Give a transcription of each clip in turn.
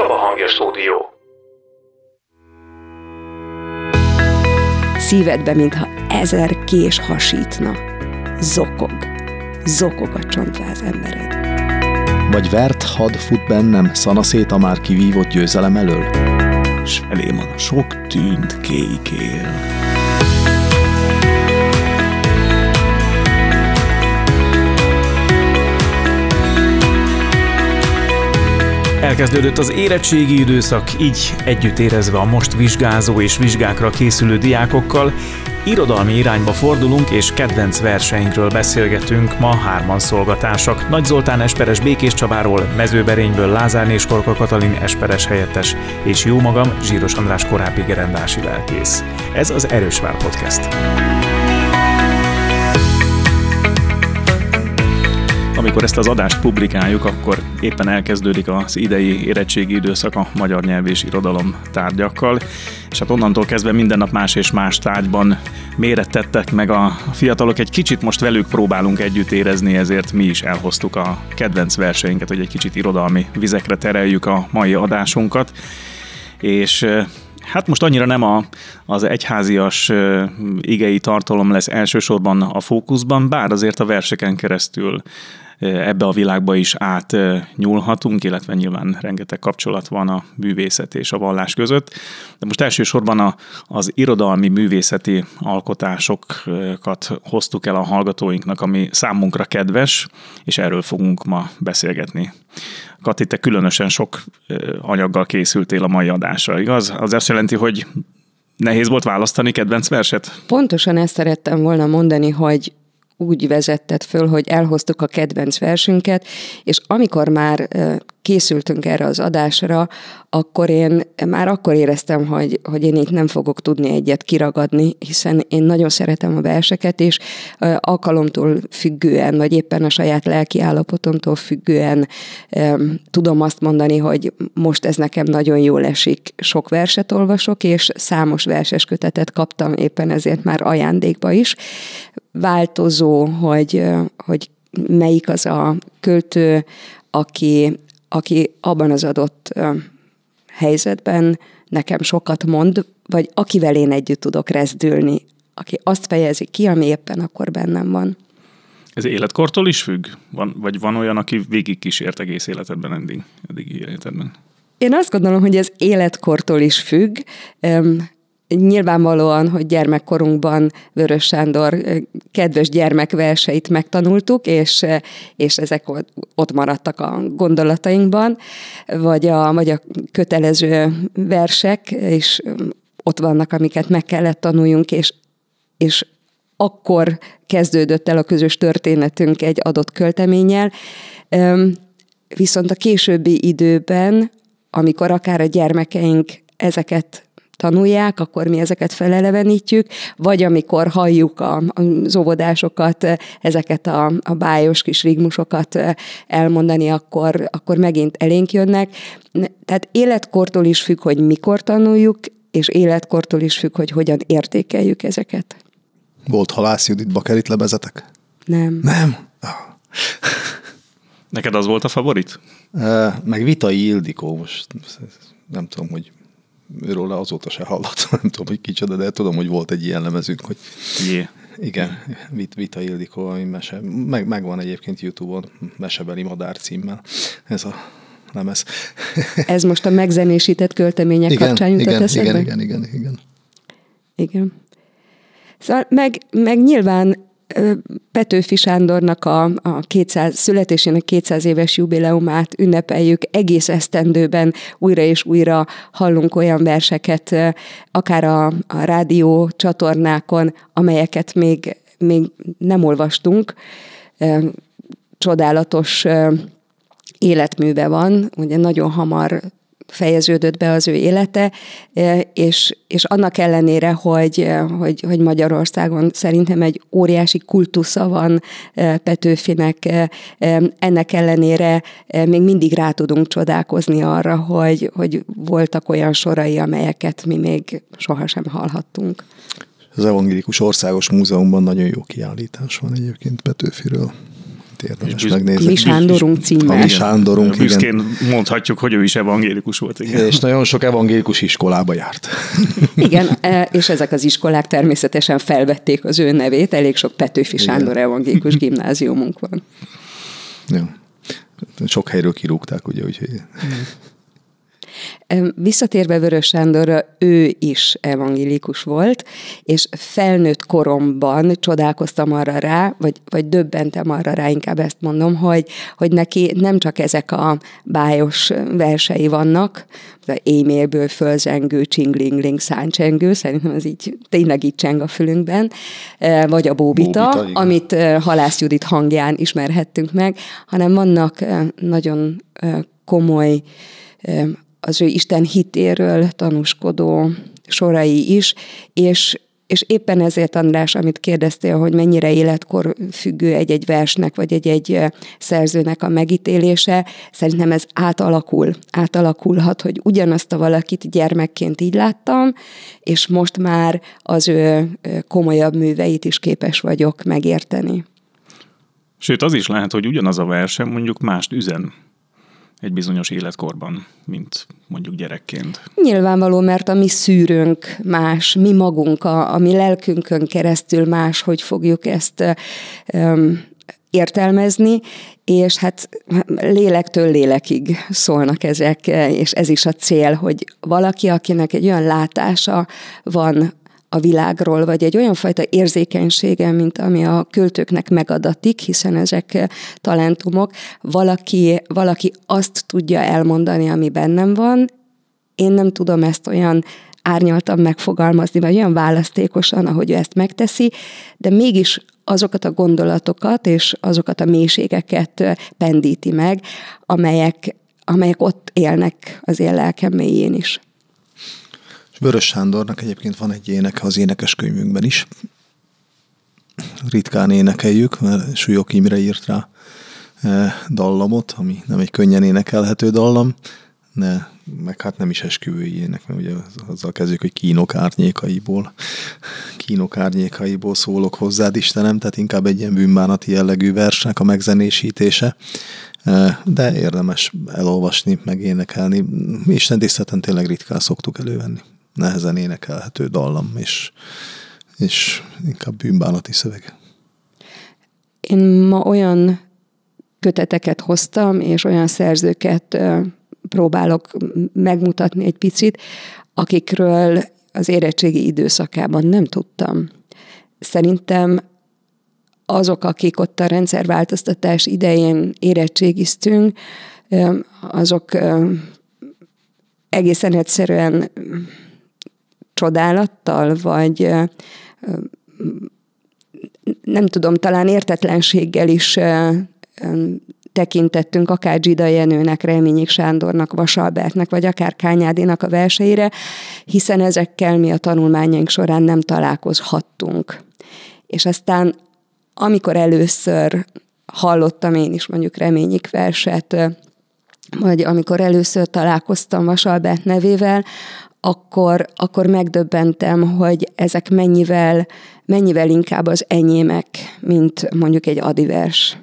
Csaba Hangja Stúdió. Szívedbe, mintha ezer kés hasítna. Zokog. Zokog a csontváz embered. Vagy vert had fut bennem szanaszét a már kivívott győzelem elől? S felém a sok tűnt kékél. Elkezdődött az érettségi időszak, így együtt érezve a most vizsgázó és vizsgákra készülő diákokkal, irodalmi irányba fordulunk és kedvenc verseinkről beszélgetünk ma hárman szolgatársak. Nagy Zoltán Esperes Békés Csabáról, Mezőberényből Lázár és Korka Katalin Esperes helyettes, és jó magam Zsíros András korábbi gerendási lelkész. Ez az Erősvár Podcast. Amikor ezt az adást publikáljuk, akkor éppen elkezdődik az idei érettségi időszak a magyar nyelv és irodalom tárgyakkal, és hát onnantól kezdve minden nap más és más tárgyban mérettettek meg a fiatalok. Egy kicsit most velük próbálunk együtt érezni, ezért mi is elhoztuk a kedvenc verseinket, hogy egy kicsit irodalmi vizekre tereljük a mai adásunkat. És Hát most annyira nem a, az egyházias igei tartalom lesz elsősorban a fókuszban, bár azért a verseken keresztül ebbe a világba is átnyúlhatunk, illetve nyilván rengeteg kapcsolat van a művészet és a vallás között. De most elsősorban a, az irodalmi művészeti alkotásokat hoztuk el a hallgatóinknak, ami számunkra kedves, és erről fogunk ma beszélgetni. Kati, te különösen sok anyaggal készültél a mai adásra, igaz? Az azt jelenti, hogy nehéz volt választani kedvenc verset? Pontosan ezt szerettem volna mondani, hogy úgy vezettet föl, hogy elhoztuk a kedvenc versünket, és amikor már készültünk erre az adásra, akkor én már akkor éreztem, hogy, hogy én itt nem fogok tudni egyet kiragadni, hiszen én nagyon szeretem a verseket, és alkalomtól függően, vagy éppen a saját lelki állapotomtól függően tudom azt mondani, hogy most ez nekem nagyon jól esik. Sok verset olvasok, és számos verses kötetet kaptam éppen ezért már ajándékba is. Változó, hogy, hogy melyik az a költő, aki aki abban az adott helyzetben nekem sokat mond, vagy akivel én együtt tudok rezdülni, aki azt fejezi ki, ami éppen akkor bennem van. Ez életkortól is függ? Van, vagy van olyan, aki végig kísért egész életedben eddig, eddig életedben? Én azt gondolom, hogy ez életkortól is függ. Nyilvánvalóan, hogy gyermekkorunkban Vörös Sándor kedves gyermekverseit megtanultuk, és, és ezek ott maradtak a gondolatainkban, vagy a, vagy a kötelező versek, és ott vannak, amiket meg kellett tanuljunk, és, és akkor kezdődött el a közös történetünk egy adott költeménnyel. Viszont a későbbi időben, amikor akár a gyermekeink ezeket tanulják, akkor mi ezeket felelevenítjük, vagy amikor halljuk a, az óvodásokat, ezeket a, a bájos kis rigmusokat elmondani, akkor, akkor megint elénk jönnek. Tehát életkortól is függ, hogy mikor tanuljuk, és életkortól is függ, hogy hogyan értékeljük ezeket. Volt halász Judit Bakerit lebezetek? Nem. Nem? Oh. Neked az volt a favorit? Meg Vitai Ildikó, most nem tudom, hogy őről azóta se hallottam, nem tudom, hogy kicsoda, de tudom, hogy volt egy ilyen lemezünk, hogy yeah. igen, Vit, Vita Ildikó, ami mese, meg, megvan egyébként Youtube-on, Mesebeli Madár címmel, ez a lemez. Ez most a megzenésített költemények igen, kapcsán jutott igen, eszembe? Igen, igen, igen, igen. Igen. Szóval meg, meg nyilván Petőfi Sándornak a, a 200, születésének 200 éves jubileumát ünnepeljük, egész esztendőben újra és újra hallunk olyan verseket, akár a, a rádió csatornákon, amelyeket még, még nem olvastunk. Csodálatos életműve van, ugye nagyon hamar fejeződött be az ő élete, e, és, és annak ellenére, hogy, e, hogy, hogy Magyarországon szerintem egy óriási kultusza van e, Petőfinek, ennek ellenére még mindig rá tudunk csodálkozni arra, hogy, hogy voltak olyan sorai, amelyeket mi még sohasem hallhattunk. Az Evangélikus Országos Múzeumban nagyon jó kiállítás van egyébként Petőfiről. Itt érdemes megnézni. Mi Sándorunk címmel. Mi Sándorunk, Büszkén igen. mondhatjuk, hogy ő is evangélikus volt. Igen. És nagyon sok evangélikus iskolába járt. Igen, e, és ezek az iskolák természetesen felvették az ő nevét, elég sok Petőfi Sándor igen. evangélikus gimnáziumunk van. Jó. Sok helyről kirúgták, ugye, úgyhogy... Visszatérve Vörös Sándorra, ő is evangélikus volt, és felnőtt koromban csodálkoztam arra rá, vagy, vagy döbbentem arra rá, inkább ezt mondom, hogy, hogy neki nem csak ezek a bájos versei vannak, a émélből fölzengő, csinglingling, száncsengő, szerintem ez így tényleg így cseng a fülünkben, vagy a Bóbita, Bóbita amit Halász Judit hangján ismerhettünk meg, hanem vannak nagyon komoly az ő Isten hitéről tanúskodó sorai is, és és éppen ezért, András, amit kérdeztél, hogy mennyire életkor függő egy-egy versnek, vagy egy-egy szerzőnek a megítélése, szerintem ez átalakul. Átalakulhat, hogy ugyanazt a valakit gyermekként így láttam, és most már az ő komolyabb műveit is képes vagyok megérteni. Sőt, az is lehet, hogy ugyanaz a verse mondjuk mást üzen egy bizonyos életkorban, mint mondjuk gyerekként. Nyilvánvaló, mert a mi szűrőnk más, mi magunk, a, a mi lelkünkön keresztül más, hogy fogjuk ezt um, értelmezni, és hát lélektől lélekig szólnak ezek, és ez is a cél, hogy valaki, akinek egy olyan látása van a világról, vagy egy olyan fajta érzékenysége, mint ami a költőknek megadatik, hiszen ezek talentumok, valaki, valaki azt tudja elmondani, ami bennem van, én nem tudom ezt olyan árnyaltan megfogalmazni, vagy olyan választékosan, ahogy ő ezt megteszi, de mégis azokat a gondolatokat és azokat a mélységeket pendíti meg, amelyek, amelyek ott élnek az én lelkem mélyén is. Vörös Sándornak egyébként van egy éneke az énekeskönyvünkben is. Ritkán énekeljük, mert Súlyok Imre írt rá e, dallamot, ami nem egy könnyen énekelhető dallam, de meg hát nem is esküvői ének, mert ugye azzal kezdjük, hogy kínok árnyékaiból, kínok árnyékaiból szólok hozzád, Istenem, tehát inkább egy ilyen bűnbánati jellegű versnek a megzenésítése, e, de érdemes elolvasni, meg énekelni. Isten tiszteleten tényleg ritkán szoktuk elővenni nehezen énekelhető dallam, és, és inkább bűnbánati szöveg. Én ma olyan köteteket hoztam, és olyan szerzőket próbálok megmutatni egy picit, akikről az érettségi időszakában nem tudtam. Szerintem azok, akik ott a rendszerváltoztatás idején érettségiztünk, azok egészen egyszerűen csodálattal, vagy nem tudom, talán értetlenséggel is tekintettünk akár Zsida Jenőnek, Reményik Sándornak, Vasalbertnek, vagy akár Kányádinak a verseire, hiszen ezekkel mi a tanulmányaink során nem találkozhattunk. És aztán, amikor először hallottam én is mondjuk Reményik verset, vagy amikor először találkoztam Vasalbert nevével, akkor, akkor megdöbbentem, hogy ezek mennyivel, mennyivel inkább az enyémek, mint mondjuk egy adivers.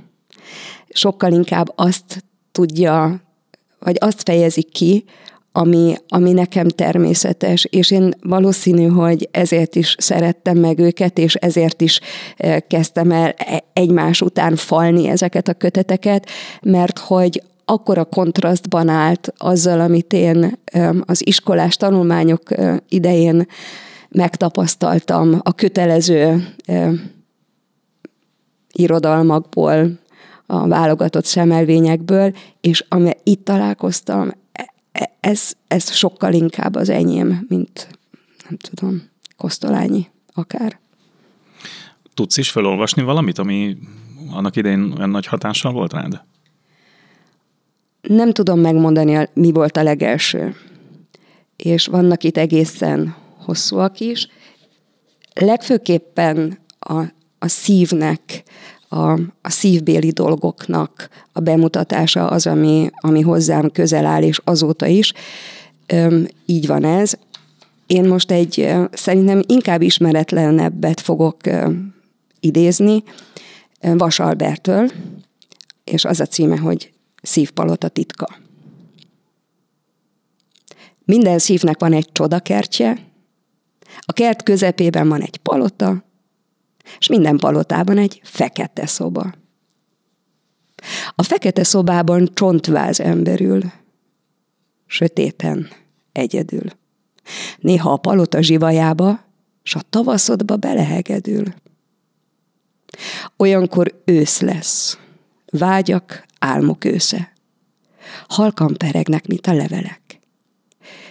Sokkal inkább azt tudja, vagy azt fejezik ki, ami, ami nekem természetes, és én valószínű, hogy ezért is szerettem meg őket, és ezért is eh, kezdtem el e-, egymás után falni ezeket a köteteket, mert hogy akkora kontrasztban állt azzal, amit én az iskolás tanulmányok idején megtapasztaltam a kötelező irodalmakból, a válogatott szemelvényekből, és ami itt találkoztam, e, e, ez, ez sokkal inkább az enyém, mint nem tudom, Kosztolányi akár. Tudsz is felolvasni valamit, ami annak idején olyan nagy hatással volt rád? Nem tudom megmondani, mi volt a legelső. És vannak itt egészen hosszúak is. Legfőképpen a, a szívnek, a, a szívbéli dolgoknak a bemutatása az, ami, ami hozzám közel áll, és azóta is. Üm, így van ez. Én most egy szerintem inkább ismeretlenebbet fogok idézni Vas Albertől, és az a címe, hogy Szívpalota titka. Minden szívnek van egy csodakertje, a kert közepében van egy palota, és minden palotában egy fekete szoba. A fekete szobában csontváz emberül, sötéten, egyedül. Néha a palota zsivajába, s a tavaszodba belehegedül. Olyankor ősz lesz, vágyak, álmok ősze. Halkan peregnek, mint a levelek.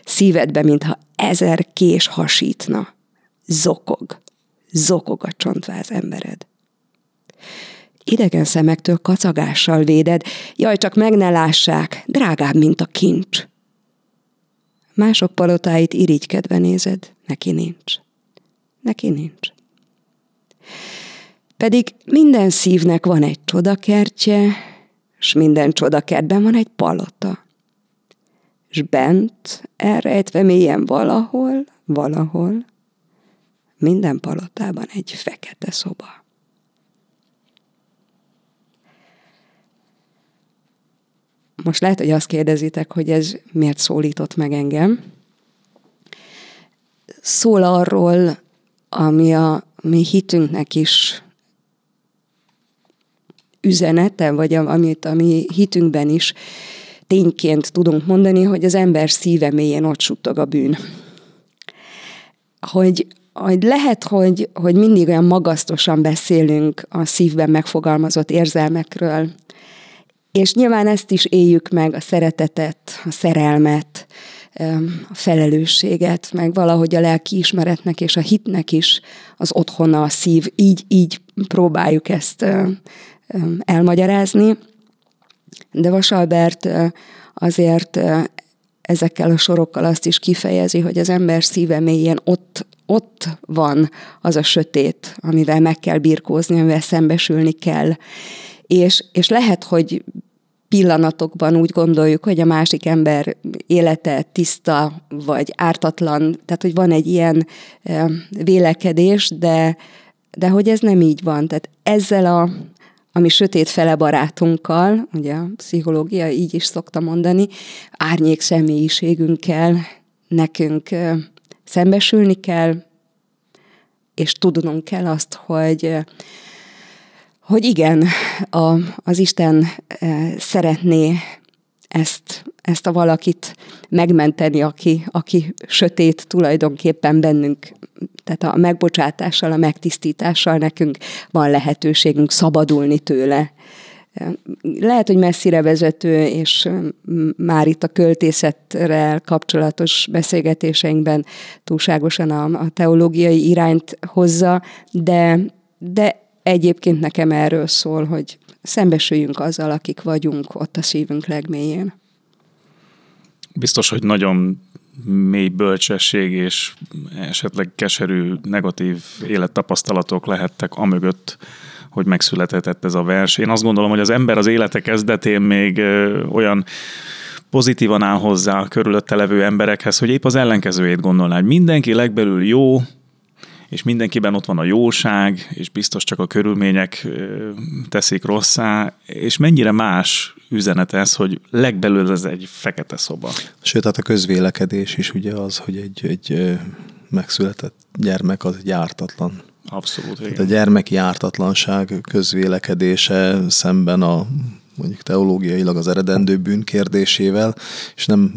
Szívedbe, mintha ezer kés hasítna. Zokog, zokog a csontváz embered. Idegen szemektől kacagással véded, jaj, csak meg ne lássák, drágább, mint a kincs. Mások palotáit irigykedve nézed, neki nincs. Neki nincs. Pedig minden szívnek van egy csodakertje, és minden csodakertben van egy palota. És bent, elrejtve mélyen valahol, valahol, minden palotában egy fekete szoba. Most lehet, hogy azt kérdezitek, hogy ez miért szólított meg engem. Szól arról, ami a mi hitünknek is üzenete, vagy amit a mi hitünkben is tényként tudunk mondani, hogy az ember szíve mélyén ott suttog a bűn. Hogy, hogy lehet, hogy, hogy mindig olyan magasztosan beszélünk a szívben megfogalmazott érzelmekről, és nyilván ezt is éljük meg, a szeretetet, a szerelmet, a felelősséget, meg valahogy a lelki ismeretnek és a hitnek is az otthona a szív. Így, így próbáljuk ezt elmagyarázni. De Vasalbert azért ezekkel a sorokkal azt is kifejezi, hogy az ember szíve mélyén ott, ott van az a sötét, amivel meg kell birkózni, amivel szembesülni kell. És, és lehet, hogy pillanatokban úgy gondoljuk, hogy a másik ember élete tiszta vagy ártatlan, tehát hogy van egy ilyen vélekedés, de, de hogy ez nem így van. Tehát ezzel a, ami sötét fele barátunkkal, ugye a pszichológia így is szokta mondani, árnyék személyiségünkkel nekünk szembesülni kell, és tudnunk kell azt, hogy hogy igen, a, az Isten szeretné ezt, ezt a valakit megmenteni, aki, aki sötét tulajdonképpen bennünk. Tehát a megbocsátással, a megtisztítással nekünk van lehetőségünk szabadulni tőle. Lehet, hogy messzire vezető, és már itt a költészetre kapcsolatos beszélgetéseinkben túlságosan a, a teológiai irányt hozza, de, de egyébként nekem erről szól, hogy szembesüljünk azzal, akik vagyunk ott a szívünk legmélyén. Biztos, hogy nagyon mély bölcsesség és esetleg keserű, negatív élettapasztalatok lehettek amögött, hogy megszületett ez a vers. Én azt gondolom, hogy az ember az élete kezdetén még olyan pozitívan áll hozzá a körülötte levő emberekhez, hogy épp az ellenkezőjét gondolná, hogy mindenki legbelül jó, és mindenkiben ott van a jóság, és biztos csak a körülmények teszik rosszá, és mennyire más üzenet ez, hogy legbelül ez egy fekete szoba. Sőt, hát a közvélekedés is ugye az, hogy egy, egy megszületett gyermek az egy ártatlan. Abszolút, igen. Tehát a gyermeki ártatlanság közvélekedése szemben a mondjuk teológiailag az eredendő bűn kérdésével, és nem,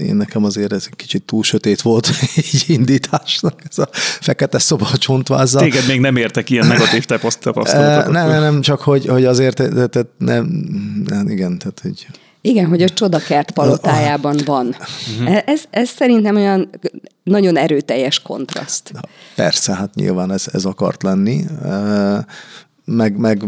én nekem azért ez egy kicsit túl sötét volt így indításnak, ez a fekete szoba a csontvázzal. Téged még nem értek ilyen negatív tapasztalatokat. Nem, nem, nem, csak hogy, hogy azért, tehát nem, nem, igen, tehát hogy igen, hogy a csodakert palotájában van. Uh-huh. Ez, ez szerintem olyan nagyon erőteljes kontraszt. Persze, hát nyilván ez, ez akart lenni meg, meg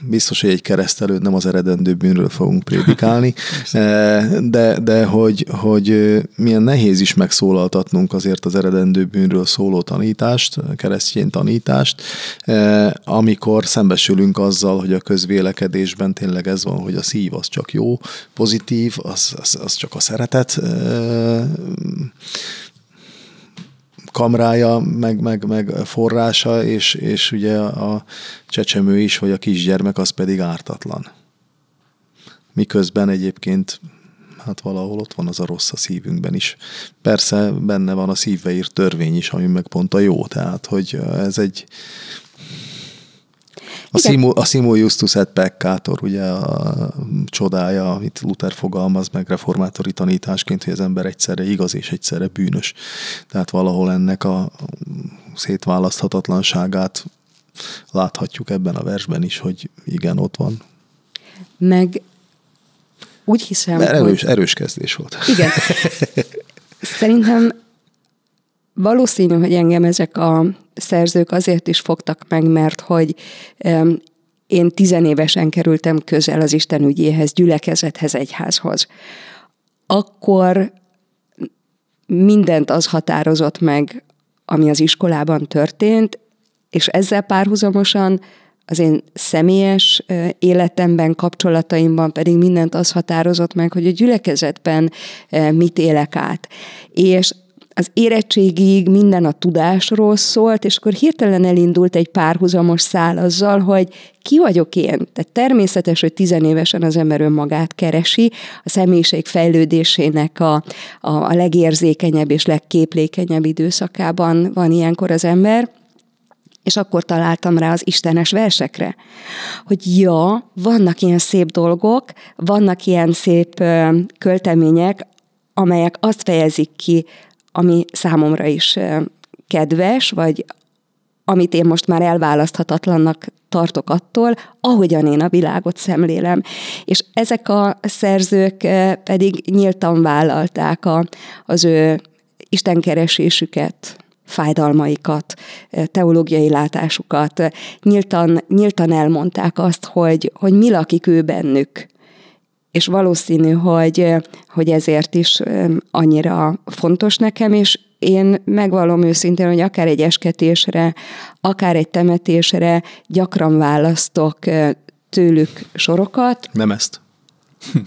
biztos, hogy egy keresztelőt nem az eredendő bűnről fogunk prédikálni, eh, de, de hogy, hogy milyen nehéz is megszólaltatnunk azért az eredendő bűnről szóló tanítást, keresztény tanítást, eh, amikor szembesülünk azzal, hogy a közvélekedésben tényleg ez van, hogy a szív az csak jó, pozitív, az, az, az csak a szeretet eh, kamrája, meg, meg, meg forrása, és, és ugye a csecsemő is, vagy a kisgyermek, az pedig ártatlan. miközben egyébként hát valahol ott van az a rossz a szívünkben is. Persze benne van a szívbe írt törvény is, ami meg pont a jó, tehát hogy ez egy a, simo, a simo justus et peccator, ugye a csodája, amit Luther fogalmaz meg reformátori tanításként, hogy az ember egyszerre igaz és egyszerre bűnös. Tehát valahol ennek a szétválaszthatatlanságát láthatjuk ebben a versben is, hogy igen, ott van. Meg úgy hiszem, De erős, hogy... erős kezdés volt. Igen. Szerintem valószínű, hogy engem ezek a szerzők azért is fogtak meg, mert hogy én tizenévesen kerültem közel az Isten ügyéhez, gyülekezethez, egyházhoz. Akkor mindent az határozott meg, ami az iskolában történt, és ezzel párhuzamosan az én személyes életemben, kapcsolataimban pedig mindent az határozott meg, hogy a gyülekezetben mit élek át. És az érettségig minden a tudásról szólt, és akkor hirtelen elindult egy párhuzamos szál azzal, hogy ki vagyok én? Tehát természetes, hogy tizenévesen az ember önmagát keresi, a személyiség fejlődésének a, a, a legérzékenyebb és legképlékenyebb időszakában van ilyenkor az ember, és akkor találtam rá az istenes versekre, hogy ja, vannak ilyen szép dolgok, vannak ilyen szép költemények, amelyek azt fejezik ki, ami számomra is kedves, vagy amit én most már elválaszthatatlannak tartok attól, ahogyan én a világot szemlélem. És ezek a szerzők pedig nyíltan vállalták a, az ő istenkeresésüket, fájdalmaikat, teológiai látásukat, nyíltan, nyíltan elmondták azt, hogy, hogy mi lakik ő bennük. És valószínű, hogy, hogy ezért is annyira fontos nekem, és én megvallom őszintén, hogy akár egy esketésre, akár egy temetésre gyakran választok tőlük sorokat. Nem ezt.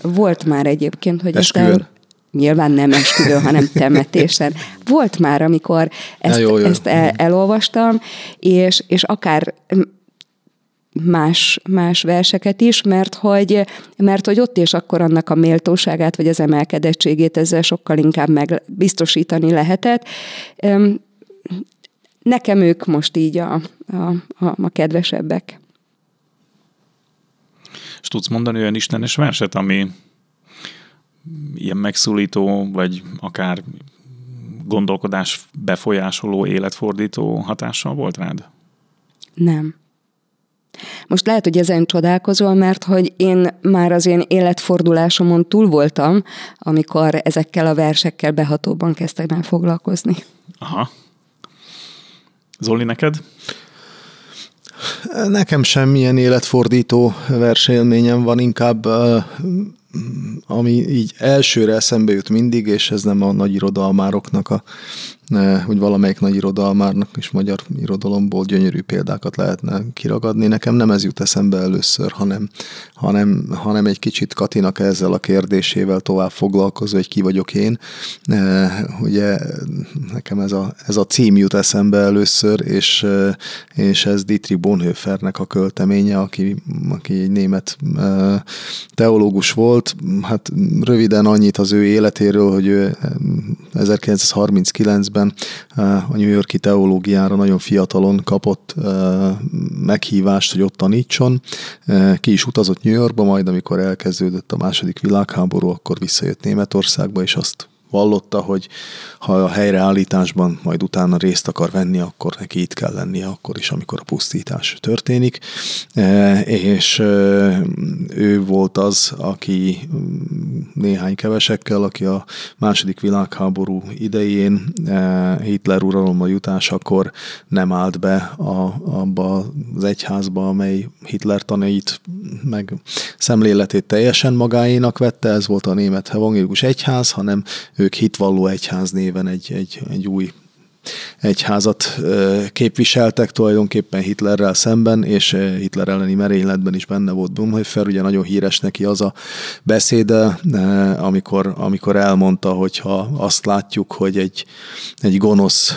Volt már egyébként, hogy Esküvőn. aztán nyilván nem esküvő, hanem temetésen. Volt már, amikor ezt, jó, jó. ezt el, elolvastam, és, és akár más, más verseket is, mert hogy, mert hogy ott és akkor annak a méltóságát, vagy az emelkedettségét ezzel sokkal inkább meg biztosítani lehetett. Nekem ők most így a, a, a, a kedvesebbek. És tudsz mondani olyan istenes verset, ami ilyen megszólító, vagy akár gondolkodás befolyásoló, életfordító hatással volt rád? Nem. Most lehet, hogy ezen csodálkozol, mert hogy én már az én életfordulásomon túl voltam, amikor ezekkel a versekkel behatóban kezdtem el foglalkozni. Aha. Zoli, neked? Nekem semmilyen életfordító versélményem van, inkább ami így elsőre eszembe jut mindig, és ez nem a nagy irodalmároknak a hogy valamelyik nagy irodalmárnak és magyar irodalomból gyönyörű példákat lehetne kiragadni. Nekem nem ez jut eszembe először, hanem, hanem, hanem egy kicsit Katinak ezzel a kérdésével tovább foglalkozva, hogy ki vagyok én. Ugye nekem ez a, ez a cím jut eszembe először, és, és ez Dietrich Bonhoeffernek a költeménye, aki, aki egy német teológus volt. Hát röviden annyit az ő életéről, hogy ő 1939-ben évben a New Yorki teológiára nagyon fiatalon kapott meghívást, hogy ott tanítson. Ki is utazott New Yorkba, majd amikor elkezdődött a második világháború, akkor visszajött Németországba, és azt vallotta, hogy ha a helyreállításban majd utána részt akar venni, akkor neki itt kell lennie akkor is, amikor a pusztítás történik. E, és e, ő volt az, aki néhány kevesekkel, aki a második világháború idején e, Hitler uralomba jutásakor nem állt be a, abba az egyházba, amely Hitler tanait meg szemléletét teljesen magáénak vette, ez volt a német evangélikus egyház, hanem ők hitvalló egyház néven egy, egy, egy új egyházat képviseltek tulajdonképpen Hitlerrel szemben, és Hitler elleni merényletben is benne volt Bumhofer, ugye nagyon híres neki az a beszéde, amikor, amikor elmondta, hogy ha azt látjuk, hogy egy, egy gonosz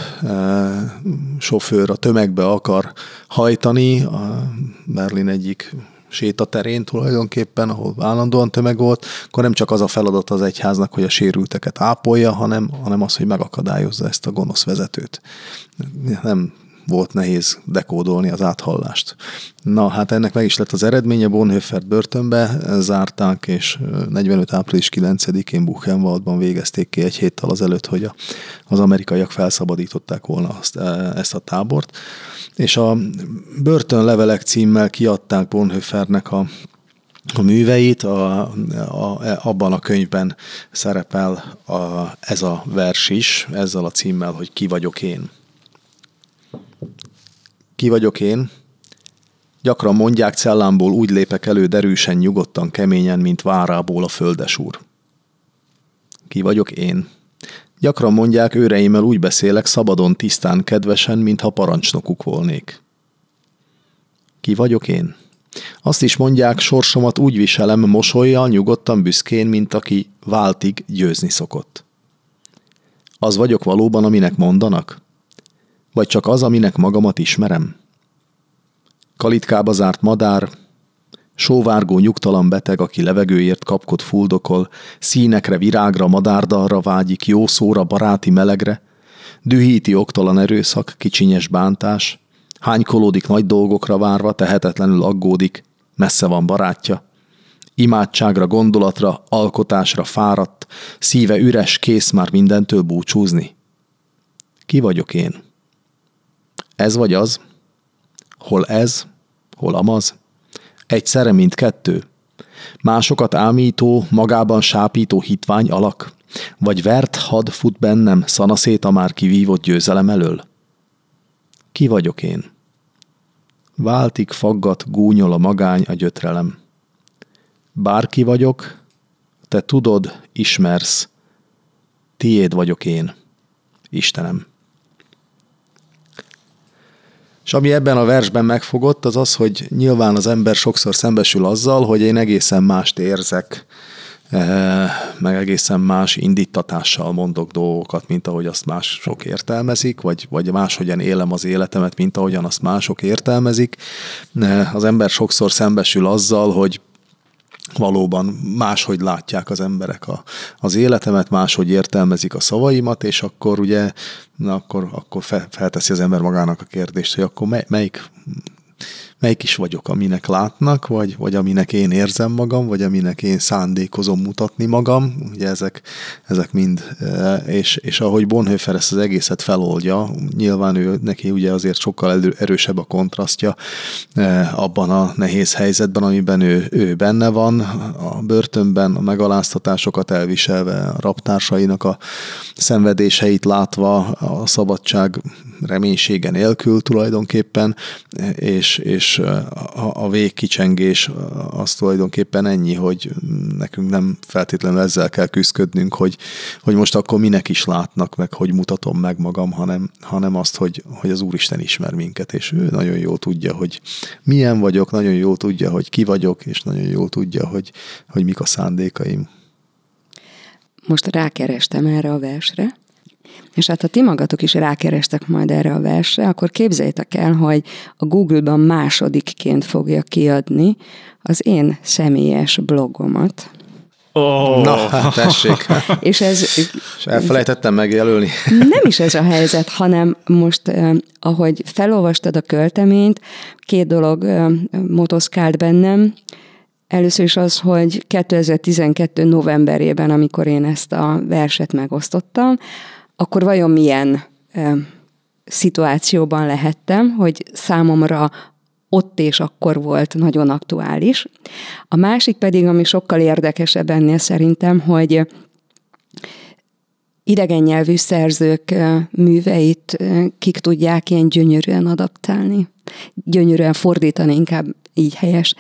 sofőr a tömegbe akar hajtani, a Berlin egyik sétaterén tulajdonképpen, ahol állandóan tömeg volt, akkor nem csak az a feladat az egyháznak, hogy a sérülteket ápolja, hanem, hanem az, hogy megakadályozza ezt a gonosz vezetőt. Nem volt nehéz dekódolni az áthallást. Na, hát ennek meg is lett az eredménye, Bonhoeffert börtönbe zárták, és 45. április 9-én Buchenwaldban végezték ki egy héttel azelőtt, hogy a, az amerikaiak felszabadították volna azt, e, ezt a tábort. És a börtönlevelek címmel kiadták Bonhoeffernek a a műveit, a, a, abban a könyvben szerepel a, ez a vers is, ezzel a címmel, hogy ki vagyok én. Ki vagyok én? Gyakran mondják, cellámból úgy lépek elő derűsen, nyugodtan, keményen, mint várából a földesúr. Ki vagyok én? Gyakran mondják, őreimmel úgy beszélek, szabadon, tisztán, kedvesen, mintha parancsnokuk volnék. Ki vagyok én? Azt is mondják, sorsomat úgy viselem, mosolyjal, nyugodtan, büszkén, mint aki váltig győzni szokott. Az vagyok valóban, aminek mondanak? Vagy csak az, aminek magamat ismerem? Kalitkába zárt madár, sóvárgó nyugtalan beteg, aki levegőért kapkod fuldokol, színekre, virágra, madárdalra vágyik, jó szóra, baráti melegre, dühíti oktalan erőszak, kicsinyes bántás, hánykolódik nagy dolgokra várva, tehetetlenül aggódik, messze van barátja, imádságra, gondolatra, alkotásra fáradt, szíve üres, kész már mindentől búcsúzni. Ki vagyok én? Ez vagy az? Hol ez? Hol amaz? Egyszerre mint kettő? Másokat ámító, magában sápító hitvány alak? Vagy vert had fut bennem szanaszét a már kivívott győzelem elől? Ki vagyok én? Váltik, faggat, gúnyol a magány, a gyötrelem. Bárki vagyok, te tudod, ismersz, tiéd vagyok én, Istenem. És ami ebben a versben megfogott, az az, hogy nyilván az ember sokszor szembesül azzal, hogy én egészen mást érzek, eh, meg egészen más indítatással mondok dolgokat, mint ahogy azt mások értelmezik, vagy, vagy máshogyan élem az életemet, mint ahogyan azt mások értelmezik. Eh, az ember sokszor szembesül azzal, hogy valóban máshogy látják az emberek a, az életemet, máshogy értelmezik a szavaimat, és akkor ugye, na akkor, akkor felteszi az ember magának a kérdést, hogy akkor mely, melyik melyik is vagyok, aminek látnak, vagy, vagy aminek én érzem magam, vagy aminek én szándékozom mutatni magam, ugye ezek, ezek mind, e, és, és ahogy Bonhoeffer ezt az egészet feloldja, nyilván ő, neki ugye azért sokkal erősebb a kontrasztja e, abban a nehéz helyzetben, amiben ő, ő benne van, a börtönben a megaláztatásokat elviselve, a raptársainak a szenvedéseit látva, a szabadság reménysége nélkül tulajdonképpen, és, és a, a végkicsengés az tulajdonképpen ennyi, hogy nekünk nem feltétlenül ezzel kell küzdködnünk, hogy, hogy most akkor minek is látnak, meg hogy mutatom meg magam, hanem, hanem azt, hogy, hogy az Úristen ismer minket, és ő nagyon jól tudja, hogy milyen vagyok, nagyon jól tudja, hogy ki vagyok, és nagyon jól tudja, hogy, hogy mik a szándékaim. Most rákerestem erre a versre, és hát ha ti magatok is rákerestek majd erre a versre, akkor képzeljétek el, hogy a Google-ban másodikként fogja kiadni az én személyes blogomat. Oh. Na, hát tessék. és ez... És elfelejtettem megjelölni. nem is ez a helyzet, hanem most, eh, ahogy felolvastad a költeményt, két dolog eh, motoszkált bennem. Először is az, hogy 2012. novemberében, amikor én ezt a verset megosztottam, akkor vajon milyen e, szituációban lehettem, hogy számomra ott és akkor volt nagyon aktuális. A másik pedig, ami sokkal érdekesebb ennél szerintem, hogy idegen nyelvű szerzők műveit kik tudják ilyen gyönyörűen adaptálni. Gyönyörűen fordítani, inkább így helyes.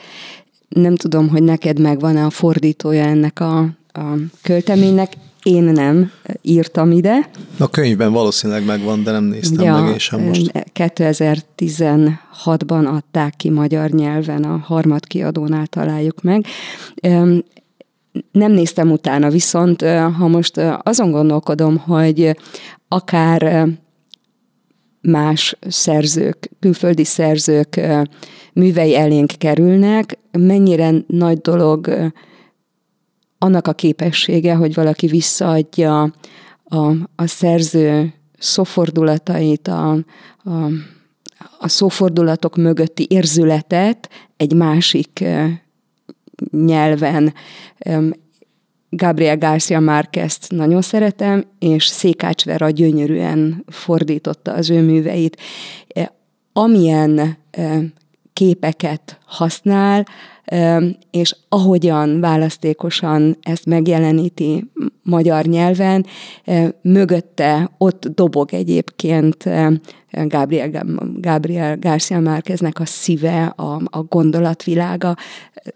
Nem tudom, hogy neked megvan-e a fordítója ennek a, a költeménynek. Én nem írtam ide. A könyvben valószínűleg megvan, de nem néztem ja, meg én sem most. 2016-ban adták ki magyar nyelven, a harmad kiadónál találjuk meg. Nem néztem utána, viszont ha most azon gondolkodom, hogy akár más szerzők, külföldi szerzők művei elénk kerülnek, mennyire nagy dolog annak a képessége, hogy valaki visszaadja a, a szerző szófordulatait, a, a, a szófordulatok mögötti érzületet egy másik nyelven. Gabriel Garcia Márquez-t nagyon szeretem, és Székács Vera gyönyörűen fordította az ő műveit. Amilyen képeket használ, és ahogyan választékosan ezt megjeleníti magyar nyelven, mögötte ott dobog egyébként Gabriel, Gabriel Garcia Márqueznek a szíve, a, a gondolatvilága.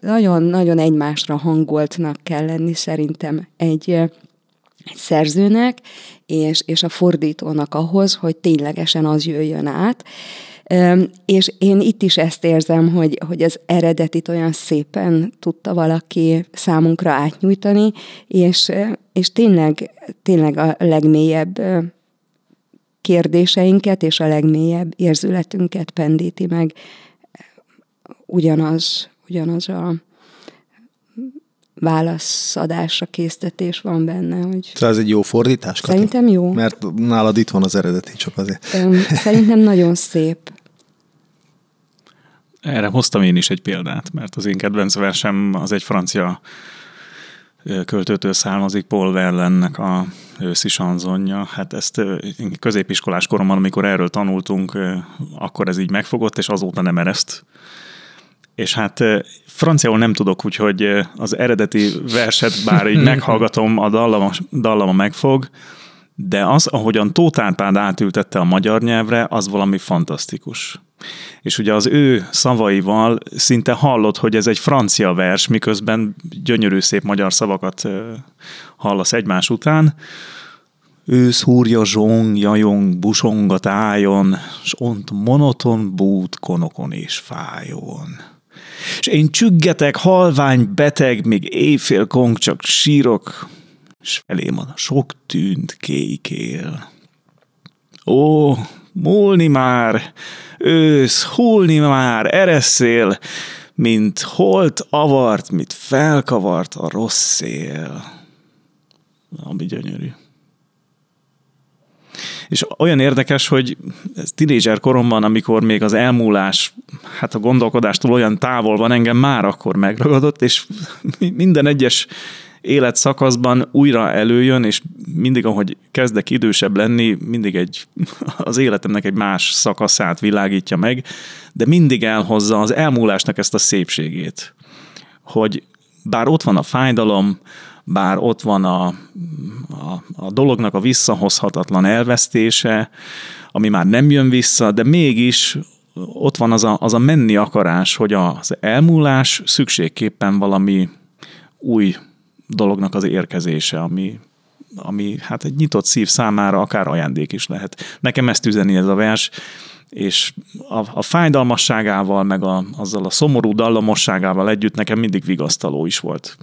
Nagyon-nagyon egymásra hangoltnak kell lenni szerintem egy, egy szerzőnek, és, és a fordítónak ahhoz, hogy ténylegesen az jöjjön át. És én itt is ezt érzem, hogy, hogy az eredetit olyan szépen tudta valaki számunkra átnyújtani, és, és tényleg, tényleg a legmélyebb kérdéseinket és a legmélyebb érzületünket pendíti meg ugyanaz, ugyanaz a válaszadásra késztetés van benne. Hogy szóval ez egy jó fordítás, Kati? Szerintem jó. Mert nálad itt van az eredeti, csak azért. Szerintem nagyon szép. Erre hoztam én is egy példát, mert az én kedvenc versem az egy francia költőtől származik, Paul Verlennek a őszi sanzonja. Hát ezt középiskolás koromban, amikor erről tanultunk, akkor ez így megfogott, és azóta nem ereszt. És hát franciául nem tudok, úgyhogy az eredeti verset, bár így meghallgatom, a dallama, dallama megfog, de az, ahogyan Tóth Árpád átültette a magyar nyelvre, az valami fantasztikus. És ugye az ő szavaival szinte hallott, hogy ez egy francia vers, miközben gyönyörű szép magyar szavakat hallasz egymás után. Ősz húrja zsong, jajong, busong a tájon, s ont monoton bút konokon és fájon. És én csüggetek, halvány, beteg, még éjfél kong csak sírok, s felém a sok tűnt kékél. Ó, múlni már, ősz, hullni már, eresszél, mint holt avart, mint felkavart a rossz szél. Ami gyönyörű. És olyan érdekes, hogy tinédzser koromban, amikor még az elmúlás, hát a gondolkodástól olyan távol van, engem már akkor megragadott, és minden egyes életszakaszban újra előjön, és mindig, ahogy kezdek idősebb lenni, mindig egy, az életemnek egy más szakaszát világítja meg, de mindig elhozza az elmúlásnak ezt a szépségét, hogy bár ott van a fájdalom, bár ott van a, a, a dolognak a visszahozhatatlan elvesztése, ami már nem jön vissza, de mégis ott van az a, az a menni akarás, hogy az elmúlás szükségképpen valami új dolognak az érkezése, ami, ami hát egy nyitott szív számára akár ajándék is lehet. Nekem ezt üzeni ez a vers, és a, a fájdalmasságával, meg a, azzal a szomorú dallamosságával együtt nekem mindig vigasztaló is volt.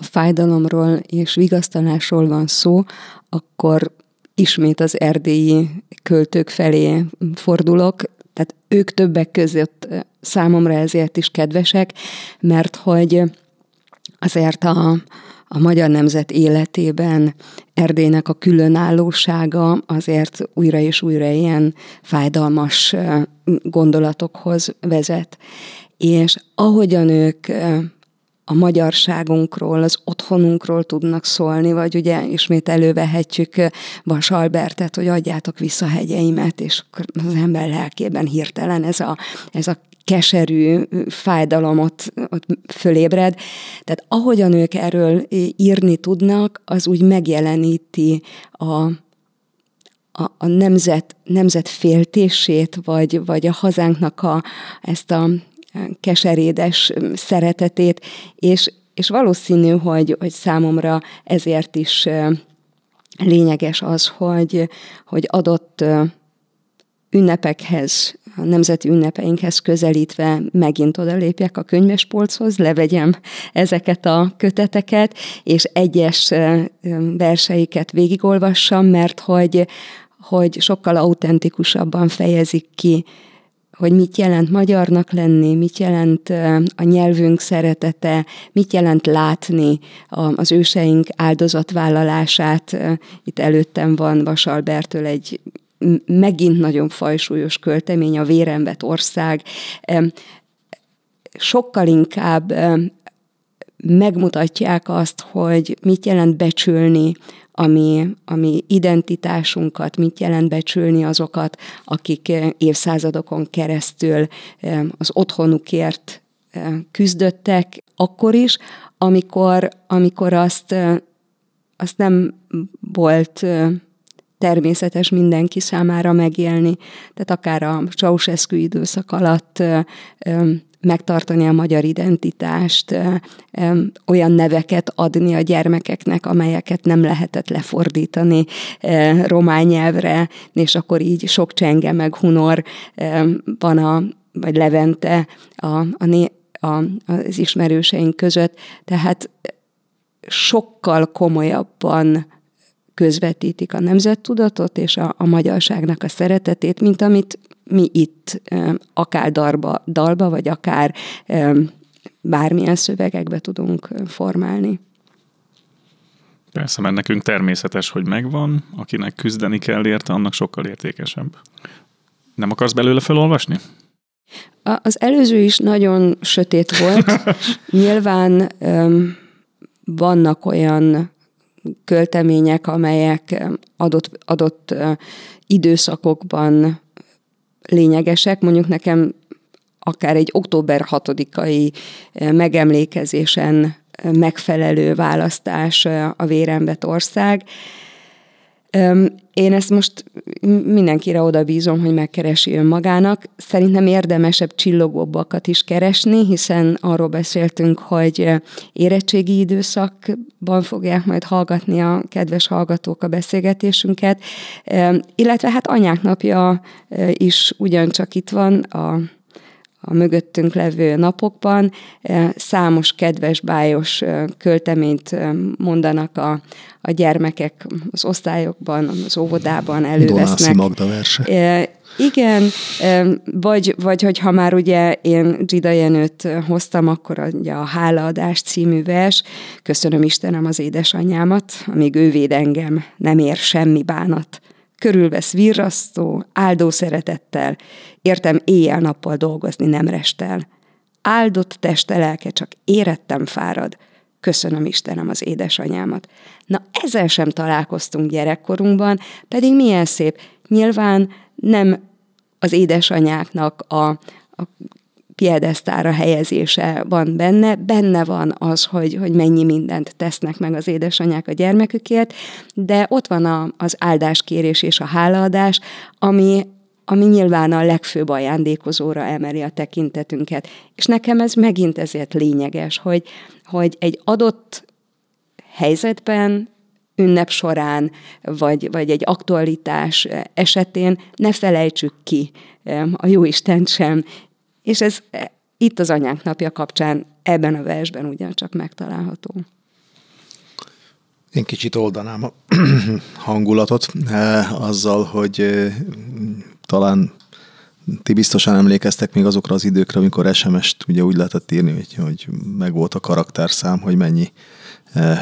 Ha fájdalomról és vigasztalásról van szó, akkor ismét az erdélyi költők felé fordulok, tehát ők többek között számomra ezért is kedvesek, mert hogy azért a, a magyar nemzet életében Erdélynek a különállósága azért újra és újra ilyen fájdalmas gondolatokhoz vezet. És ahogyan ők a magyarságunkról, az otthonunkról tudnak szólni, vagy ugye ismét elővehetjük Vas Albertet, hogy adjátok vissza hegyeimet, és az ember lelkében hirtelen ez a, ez a keserű fájdalom ott, ott fölébred. Tehát ahogyan ők erről írni tudnak, az úgy megjeleníti a, a, a nemzet, nemzet féltését, vagy, vagy a hazánknak a, ezt a keserédes szeretetét, és, és valószínű, hogy, hogy számomra ezért is lényeges az, hogy, hogy adott ünnepekhez, a nemzeti ünnepeinkhez közelítve megint odalépjek a könyvespolchoz, levegyem ezeket a köteteket, és egyes verseiket végigolvassam, mert hogy, hogy sokkal autentikusabban fejezik ki hogy mit jelent magyarnak lenni, mit jelent a nyelvünk szeretete, mit jelent látni az őseink áldozatvállalását. Itt előttem van Vasalbertől egy megint nagyon fajsúlyos költemény, a Vérembet ország. Sokkal inkább megmutatják azt, hogy mit jelent becsülni ami, ami identitásunkat, mit jelent becsülni azokat, akik eh, évszázadokon keresztül eh, az otthonukért eh, küzdöttek, akkor is, amikor, amikor azt, azt nem volt természetes mindenki számára megélni. Tehát akár a Ceausescu időszak alatt megtartani a magyar identitást, olyan neveket adni a gyermekeknek, amelyeket nem lehetett lefordítani román nyelvre, és akkor így sok csenge meg hunor van a, vagy Levente a, a, a, az ismerőseink között, tehát sokkal komolyabban közvetítik a nemzettudatot és a, a magyarságnak a szeretetét, mint amit mi itt akár darba, dalba, vagy akár bármilyen szövegekbe tudunk formálni. Persze, mert nekünk természetes, hogy megvan, akinek küzdeni kell érte, annak sokkal értékesebb. Nem akarsz belőle felolvasni? Az előző is nagyon sötét volt. Nyilván um, vannak olyan költemények, amelyek adott, adott időszakokban lényegesek. Mondjuk nekem akár egy október 6-ai eh, megemlékezésen eh, megfelelő választás eh, a Vérembet ország. Én ezt most mindenkire oda bízom, hogy megkeresi önmagának. Szerintem érdemesebb csillogóbbakat is keresni, hiszen arról beszéltünk, hogy érettségi időszakban fogják majd hallgatni a kedves hallgatók a beszélgetésünket, illetve hát anyák napja is ugyancsak itt van a a mögöttünk levő napokban. Számos kedves, bájos költeményt mondanak a, a gyermekek az osztályokban, az óvodában elővesznek. Donászi Magda verse. Igen, vagy, vagy hogyha már ugye én Gida Jenőt hoztam, akkor ugye a Hálaadás című vers, köszönöm Istenem az édesanyámat, amíg ő véd engem, nem ér semmi bánat körülvesz virrasztó, áldó szeretettel, értem éjjel-nappal dolgozni nem restel. Áldott teste lelke csak érettem fárad, köszönöm Istenem az édesanyámat. Na ezzel sem találkoztunk gyerekkorunkban, pedig milyen szép. Nyilván nem az édesanyáknak a, a piedesztára helyezése van benne, benne van az, hogy, hogy mennyi mindent tesznek meg az édesanyák a gyermekükért, de ott van a, az áldáskérés és a hálaadás, ami, ami nyilván a legfőbb ajándékozóra emeli a tekintetünket. És nekem ez megint ezért lényeges, hogy, hogy egy adott helyzetben ünnep során, vagy, vagy egy aktualitás esetén ne felejtsük ki a Jóisten sem, és ez e, itt az anyánk napja kapcsán ebben a versben ugyancsak megtalálható. Én kicsit oldanám a hangulatot eh, azzal, hogy eh, talán ti biztosan emlékeztek még azokra az időkre, amikor SMS-t ugye úgy lehetett írni, hogy, hogy meg volt a karakterszám, hogy mennyi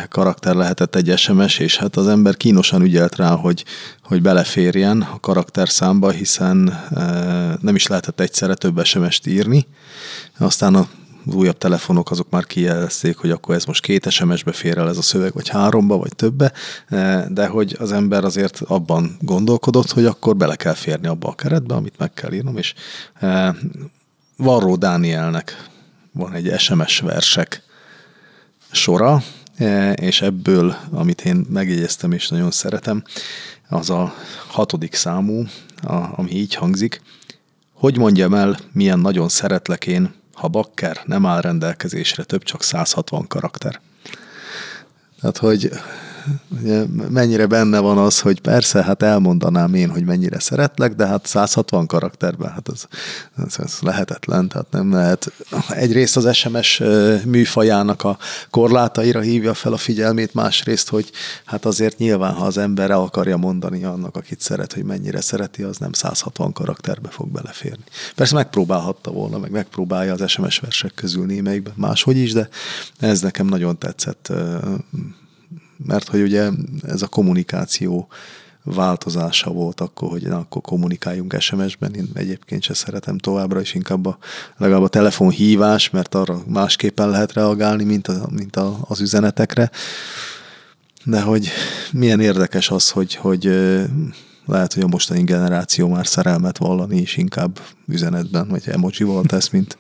karakter lehetett egy SMS, és hát az ember kínosan ügyelt rá, hogy, hogy beleférjen a karakterszámba, hiszen eh, nem is lehetett egyszerre több SMS-t írni. Aztán a az újabb telefonok azok már kijelezték, hogy akkor ez most két SMS-be fér el ez a szöveg, vagy háromba, vagy többe, eh, de hogy az ember azért abban gondolkodott, hogy akkor bele kell férni abba a keretbe, amit meg kell írnom, és Varró Dánielnek van egy SMS versek sora, és ebből, amit én megjegyeztem és nagyon szeretem, az a hatodik számú, ami így hangzik. Hogy mondjam el, milyen nagyon szeretlek én, ha bakker nem áll rendelkezésre, több csak 160 karakter. Tehát, hogy ugye, mennyire benne van az, hogy persze, hát elmondanám én, hogy mennyire szeretlek, de hát 160 karakterben, hát az, az, az lehetetlen, tehát nem lehet. Egyrészt az SMS műfajának a korlátaira hívja fel a figyelmét, másrészt, hogy hát azért nyilván, ha az ember el akarja mondani annak, akit szeret, hogy mennyire szereti, az nem 160 karakterbe fog beleférni. Persze megpróbálhatta volna, meg megpróbálja az SMS versek közül némelyikben máshogy is, de ez nekem nagyon tetszett mert hogy ugye ez a kommunikáció változása volt akkor, hogy na, akkor kommunikáljunk SMS-ben, én egyébként se szeretem továbbra is inkább a, legalább a telefonhívás, mert arra másképpen lehet reagálni, mint, a, mint a, az üzenetekre. De hogy milyen érdekes az, hogy, hogy lehet, hogy a mostani generáció már szerelmet vallani is inkább üzenetben, vagy emojival tesz, mint,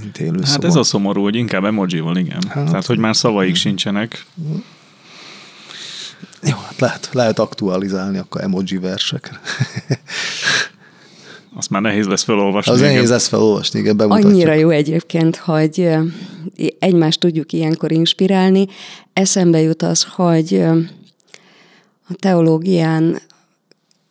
mint élő Hát szóval. ez a szomorú, hogy inkább emojival, igen. Hát, Tehát, hogy már szavaik sincsenek. Jó, hát lehet, lehet aktualizálni akkor emoji versekre. Azt már nehéz lesz felolvasni. Az igen. nehéz lesz felolvasni, igen, bemutatjuk. Annyira jó egyébként, hogy egymást tudjuk ilyenkor inspirálni. Eszembe jut az, hogy a teológián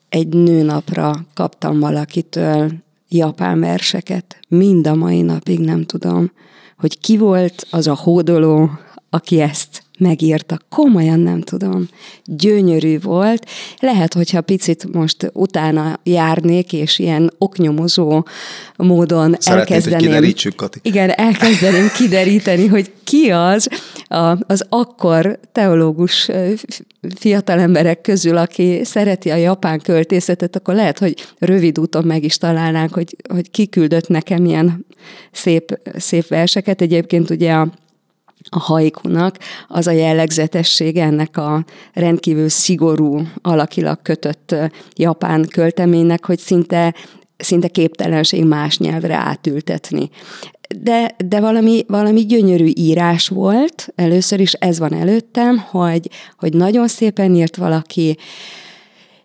egy nőnapra kaptam valakitől japán verseket. Mind a mai napig nem tudom, hogy ki volt az a hódoló, aki ezt megírta. Komolyan nem tudom. Gyönyörű volt. Lehet, hogyha picit most utána járnék, és ilyen oknyomozó módon Szeretnéd, elkezdeném... hogy kiderítsük, Kati. Igen, elkezdeném kideríteni, hogy ki az, a, az akkor teológus fiatal emberek közül, aki szereti a japán költészetet, akkor lehet, hogy rövid úton meg is találnánk, hogy, hogy kiküldött nekem ilyen szép, szép verseket. Egyébként ugye a a haikunak az a jellegzetessége ennek a rendkívül szigorú, alakilag kötött japán költeménynek, hogy szinte, szinte képtelenség más nyelvre átültetni. De, de valami, valami gyönyörű írás volt, először is ez van előttem, hogy, hogy nagyon szépen írt valaki,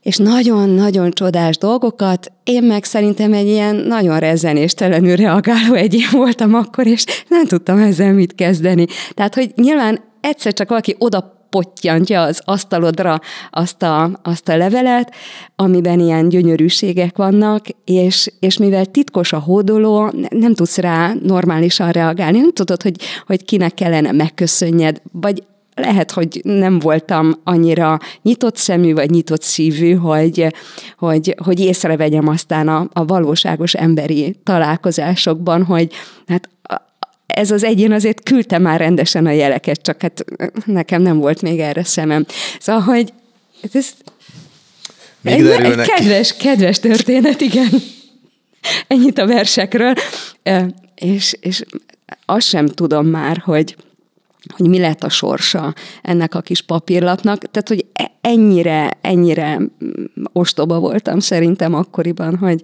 és nagyon-nagyon csodás dolgokat. Én meg szerintem egy ilyen nagyon rezzenéstelenül reagáló egyén voltam akkor, és nem tudtam ezzel mit kezdeni. Tehát, hogy nyilván egyszer csak valaki oda pottyantja az asztalodra azt a, azt a levelet, amiben ilyen gyönyörűségek vannak, és, és mivel titkos a hódoló, nem tudsz rá normálisan reagálni, nem tudod, hogy, hogy kinek kellene megköszönjed, vagy lehet, hogy nem voltam annyira nyitott szemű vagy nyitott szívű, hogy, hogy, hogy észrevegyem aztán a, a valóságos emberi találkozásokban, hogy hát ez az egyén azért küldte már rendesen a jeleket, csak hát nekem nem volt még erre szemem. Szóval, hogy ez még egy, egy kedves, kedves történet, igen. Ennyit a versekről. És, és azt sem tudom már, hogy hogy mi lett a sorsa ennek a kis papírlapnak. Tehát, hogy e- ennyire, ennyire ostoba voltam szerintem akkoriban, hogy,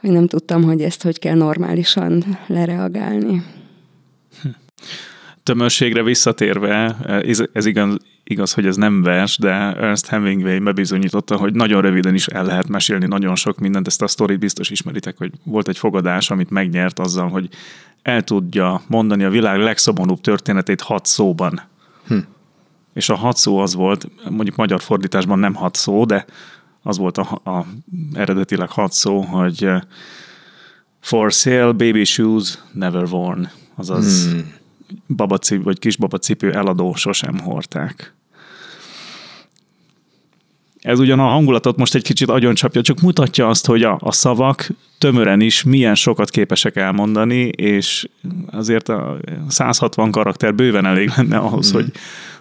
hogy nem tudtam, hogy ezt hogy kell normálisan lereagálni. Tömörségre visszatérve, ez igaz, igaz, hogy ez nem vers, de Ernst Hemingway bebizonyította, hogy nagyon röviden is el lehet mesélni nagyon sok mindent. Ezt a sztorit biztos ismeritek, hogy volt egy fogadás, amit megnyert azzal, hogy el tudja mondani a világ legszomorúbb történetét hat szóban. Hm. És a hat szó az volt, mondjuk magyar fordításban nem hat szó, de az volt a, a eredetileg hat szó, hogy uh, for sale baby shoes never worn, azaz hmm. babacip, vagy kisbabacipő eladó sosem hordták. Ez ugyan a hangulatot most egy kicsit agyoncsapja, csak mutatja azt, hogy a, a szavak tömören is milyen sokat képesek elmondani, és azért a 160 karakter bőven elég lenne ahhoz, mm. hogy,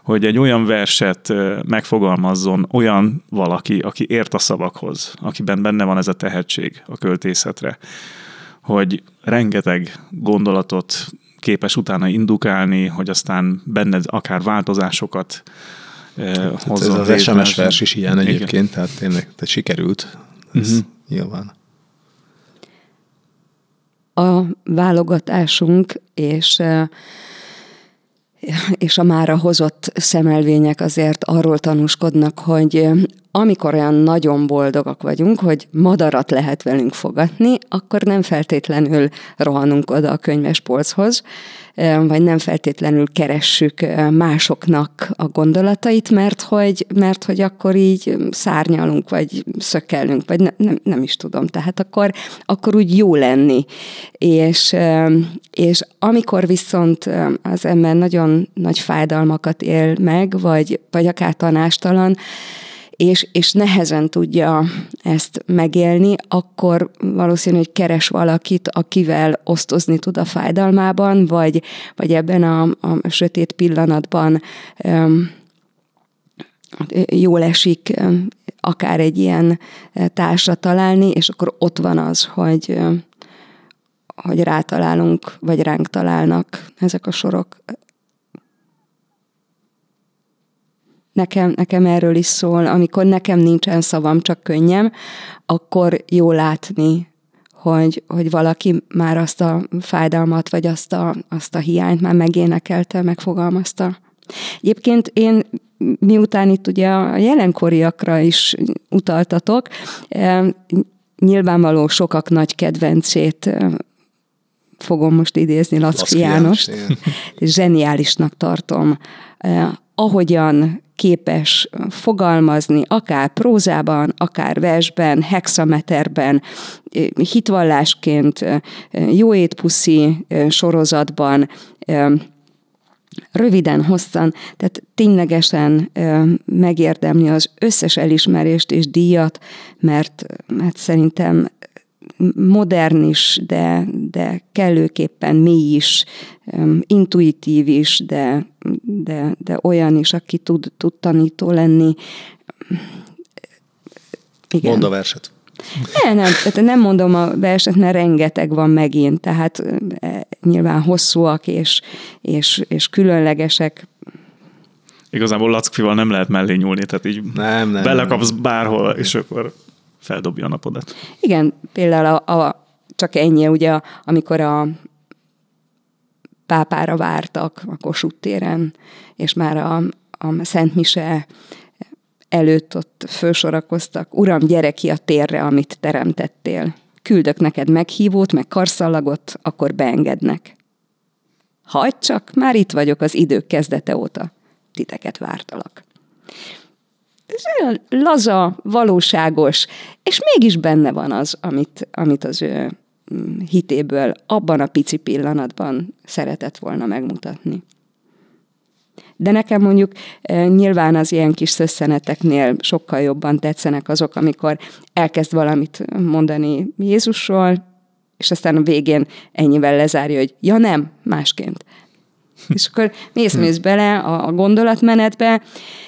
hogy egy olyan verset megfogalmazzon olyan valaki, aki ért a szavakhoz, akiben benne van ez a tehetség a költészetre, hogy rengeteg gondolatot képes utána indukálni, hogy aztán benned akár változásokat hozzon. Ez az SMS vers is ilyen Igen. egyébként, tehát tényleg tehát sikerült. Ez uh-huh. nyilván. A válogatásunk és és a mára hozott szemelvények azért arról tanúskodnak, hogy amikor olyan nagyon boldogak vagyunk, hogy madarat lehet velünk fogatni, akkor nem feltétlenül rohanunk oda a könyvespolchoz, vagy nem feltétlenül keressük másoknak a gondolatait, mert hogy, mert hogy akkor így szárnyalunk, vagy szökkelünk, vagy ne, nem, nem is tudom. Tehát akkor, akkor úgy jó lenni. És, és amikor viszont az ember nagyon nagy fájdalmakat él meg, vagy, vagy akár tanástalan, és, és nehezen tudja ezt megélni, akkor valószínű, hogy keres valakit, akivel osztozni tud a fájdalmában, vagy, vagy ebben a, a sötét pillanatban um, jól esik akár egy ilyen társra találni, és akkor ott van az, hogy, hogy rátalálunk, vagy ránk találnak ezek a sorok. Nekem, nekem erről is szól, amikor nekem nincsen szavam, csak könnyem, akkor jó látni, hogy, hogy valaki már azt a fájdalmat, vagy azt a, azt a hiányt már megénekelte, megfogalmazta. Egyébként én, miután itt ugye a jelenkoriakra is utaltatok, nyilvánvaló sokak nagy kedvencét fogom most idézni Lackfi Jánost. Zseniálisnak tartom, eh, ahogyan képes fogalmazni, akár prózában, akár versben, hexameterben, hitvallásként, jó étpuszi sorozatban, röviden, hosszan, tehát ténylegesen megérdemli az összes elismerést és díjat, mert, mert szerintem modern is, de, de kellőképpen mély is, intuitív is, de, de, de olyan is, aki tud, tud tanító lenni. Igen. Mond a verset. Ne, nem, tehát nem mondom a verset, mert rengeteg van megint, tehát e, nyilván hosszúak és, és, és különlegesek. Igazából lackfival nem lehet mellé nyúlni, tehát így nem, nem, belekapsz nem. bárhol, és akkor feldobja a napodat. Igen, például a, a, csak ennyi, ugye, amikor a pápára vártak a Kossuth téren, és már a, a Szent Mise előtt ott fölsorakoztak, Uram, gyere ki a térre, amit teremtettél. Küldök neked meghívót, meg karszallagot, akkor beengednek. Hagyd csak, már itt vagyok az idők kezdete óta. Titeket vártalak ez olyan laza, valóságos, és mégis benne van az, amit, amit az ő mm, hitéből abban a pici pillanatban szeretett volna megmutatni. De nekem mondjuk e, nyilván az ilyen kis szösszeneteknél sokkal jobban tetszenek azok, amikor elkezd valamit mondani Jézusról, és aztán a végén ennyivel lezárja, hogy ja nem, másként. És akkor mész-mész bele a, a gondolatmenetbe,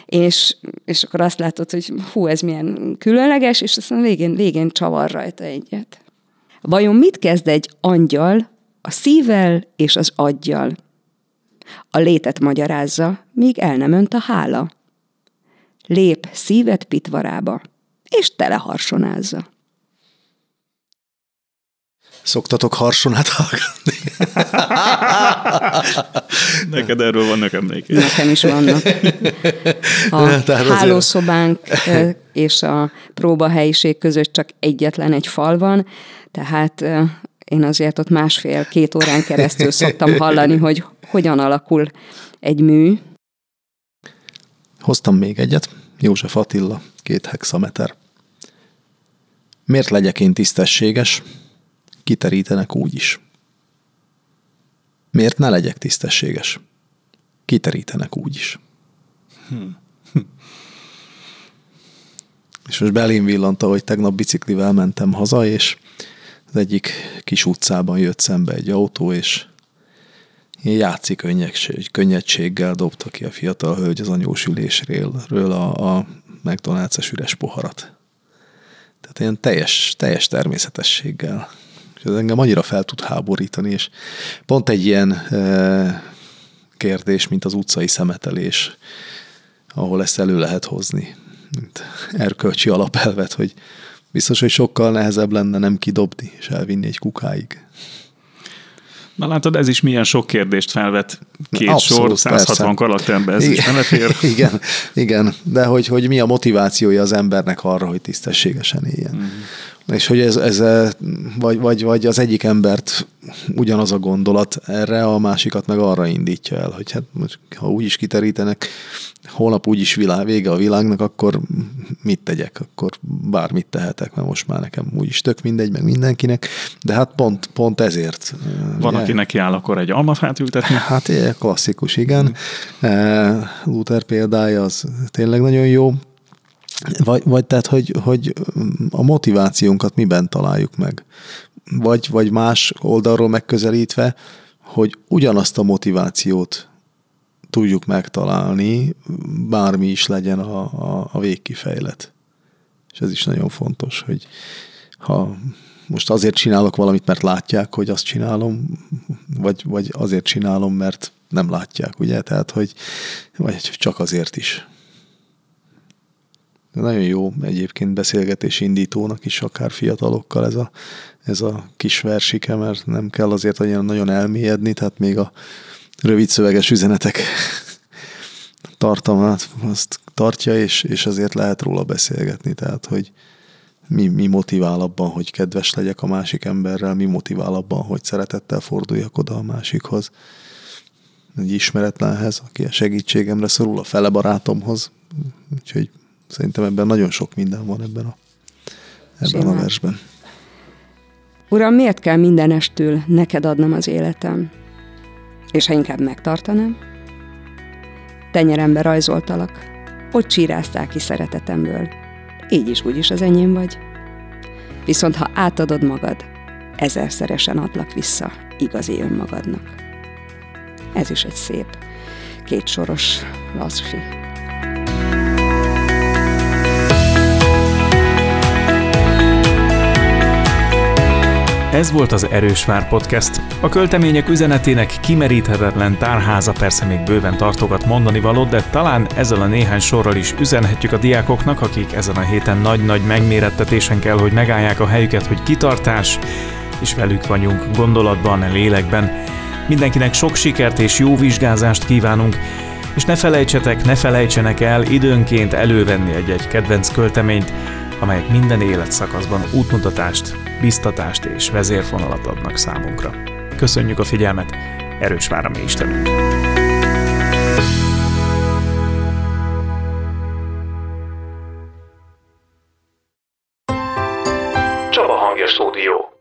és, és akkor azt látod, hogy hú, ez milyen különleges, és aztán végén, végén csavar rajta egyet. Vajon mit kezd egy angyal a szívvel és az aggyal? A létet magyarázza, míg el nem önt a hála. Lép szívet pitvarába, és teleharsonázza. Szoktatok harsonát hallgatni? Neked erről vannak emlékeim. Nekem is vannak. A hálószobánk és a próbahelyiség között csak egyetlen egy fal van, tehát én azért ott másfél-két órán keresztül szoktam hallani, hogy hogyan alakul egy mű. Hoztam még egyet. József Attila, két hexameter. Miért legyek én tisztességes? Kiterítenek úgy is. Miért ne legyek tisztességes? Kiterítenek úgy is. Hmm. És most belém villant, hogy tegnap biciklivel mentem haza, és az egyik kis utcában jött szembe egy autó, és játszik könnyedség, könnyedséggel dobta ki a fiatal hölgy az anyós ülésről a, a McDonald's-es üres poharat. Tehát ilyen teljes, teljes természetességgel és ez engem annyira fel tud háborítani, és pont egy ilyen e, kérdés, mint az utcai szemetelés, ahol ezt elő lehet hozni, mint erkölcsi alapelvet, hogy biztos, hogy sokkal nehezebb lenne nem kidobni és elvinni egy kukáig. Na látod, ez is milyen sok kérdést felvet két Abszolút, sor, 160 persze. karakterbe, ez is nem fér. igen, igen, de hogy, hogy mi a motivációja az embernek arra, hogy tisztességesen éljen. Mhm. És hogy ez, ez vagy, vagy, vagy az egyik embert ugyanaz a gondolat erre, a másikat meg arra indítja el, hogy hát most, ha úgy is kiterítenek, holnap úgy is világ, vége a világnak, akkor mit tegyek? Akkor bármit tehetek, mert most már nekem úgy is tök mindegy, meg mindenkinek, de hát pont, pont ezért. Van, ugye? aki neki áll akkor egy almafát ültetni. Hát klasszikus, igen. Mm. Luther példája az tényleg nagyon jó. Vagy, vagy tehát, hogy, hogy a motivációnkat miben találjuk meg. Vagy, vagy más oldalról megközelítve, hogy ugyanazt a motivációt tudjuk megtalálni, bármi is legyen a, a, a végkifejlet. És ez is nagyon fontos, hogy ha most azért csinálok valamit, mert látják, hogy azt csinálom, vagy, vagy azért csinálom, mert nem látják, ugye? Tehát, hogy vagy csak azért is. Nagyon jó egyébként beszélgetés indítónak is, akár fiatalokkal ez a, ez a kis versike, mert nem kell azért olyan nagyon elmélyedni, tehát még a rövid szöveges üzenetek tartalmát azt tartja, és, és azért lehet róla beszélgetni, tehát hogy mi, mi motivál abban, hogy kedves legyek a másik emberrel, mi motivál abban, hogy szeretettel forduljak oda a másikhoz, egy ismeretlenhez, aki a segítségemre szorul, a fele barátomhoz, úgyhogy szerintem ebben nagyon sok minden van ebben a, ebben Simán. a versben. Uram, miért kell mindenestül neked adnom az életem? És ha inkább megtartanám? Tenyerembe rajzoltalak, ott csíráztál ki szeretetemből. Így is, úgy is az enyém vagy. Viszont ha átadod magad, ezerszeresen adlak vissza igazi önmagadnak. Ez is egy szép, kétsoros lassfi. Ez volt az Erősvár Podcast. A költemények üzenetének kimeríthetetlen tárháza persze még bőven tartogat mondani valót, de talán ezzel a néhány sorral is üzenhetjük a diákoknak, akik ezen a héten nagy-nagy megmérettetésen kell, hogy megállják a helyüket, hogy kitartás, és velük vagyunk gondolatban, lélekben. Mindenkinek sok sikert és jó vizsgázást kívánunk, és ne felejtsetek, ne felejtsenek el időnként elővenni egy-egy kedvenc költeményt, amelyek minden életszakaszban útmutatást, biztatást és vezérfonalat adnak számunkra. Köszönjük a figyelmet, erős vár a mi Istenünk! Stúdió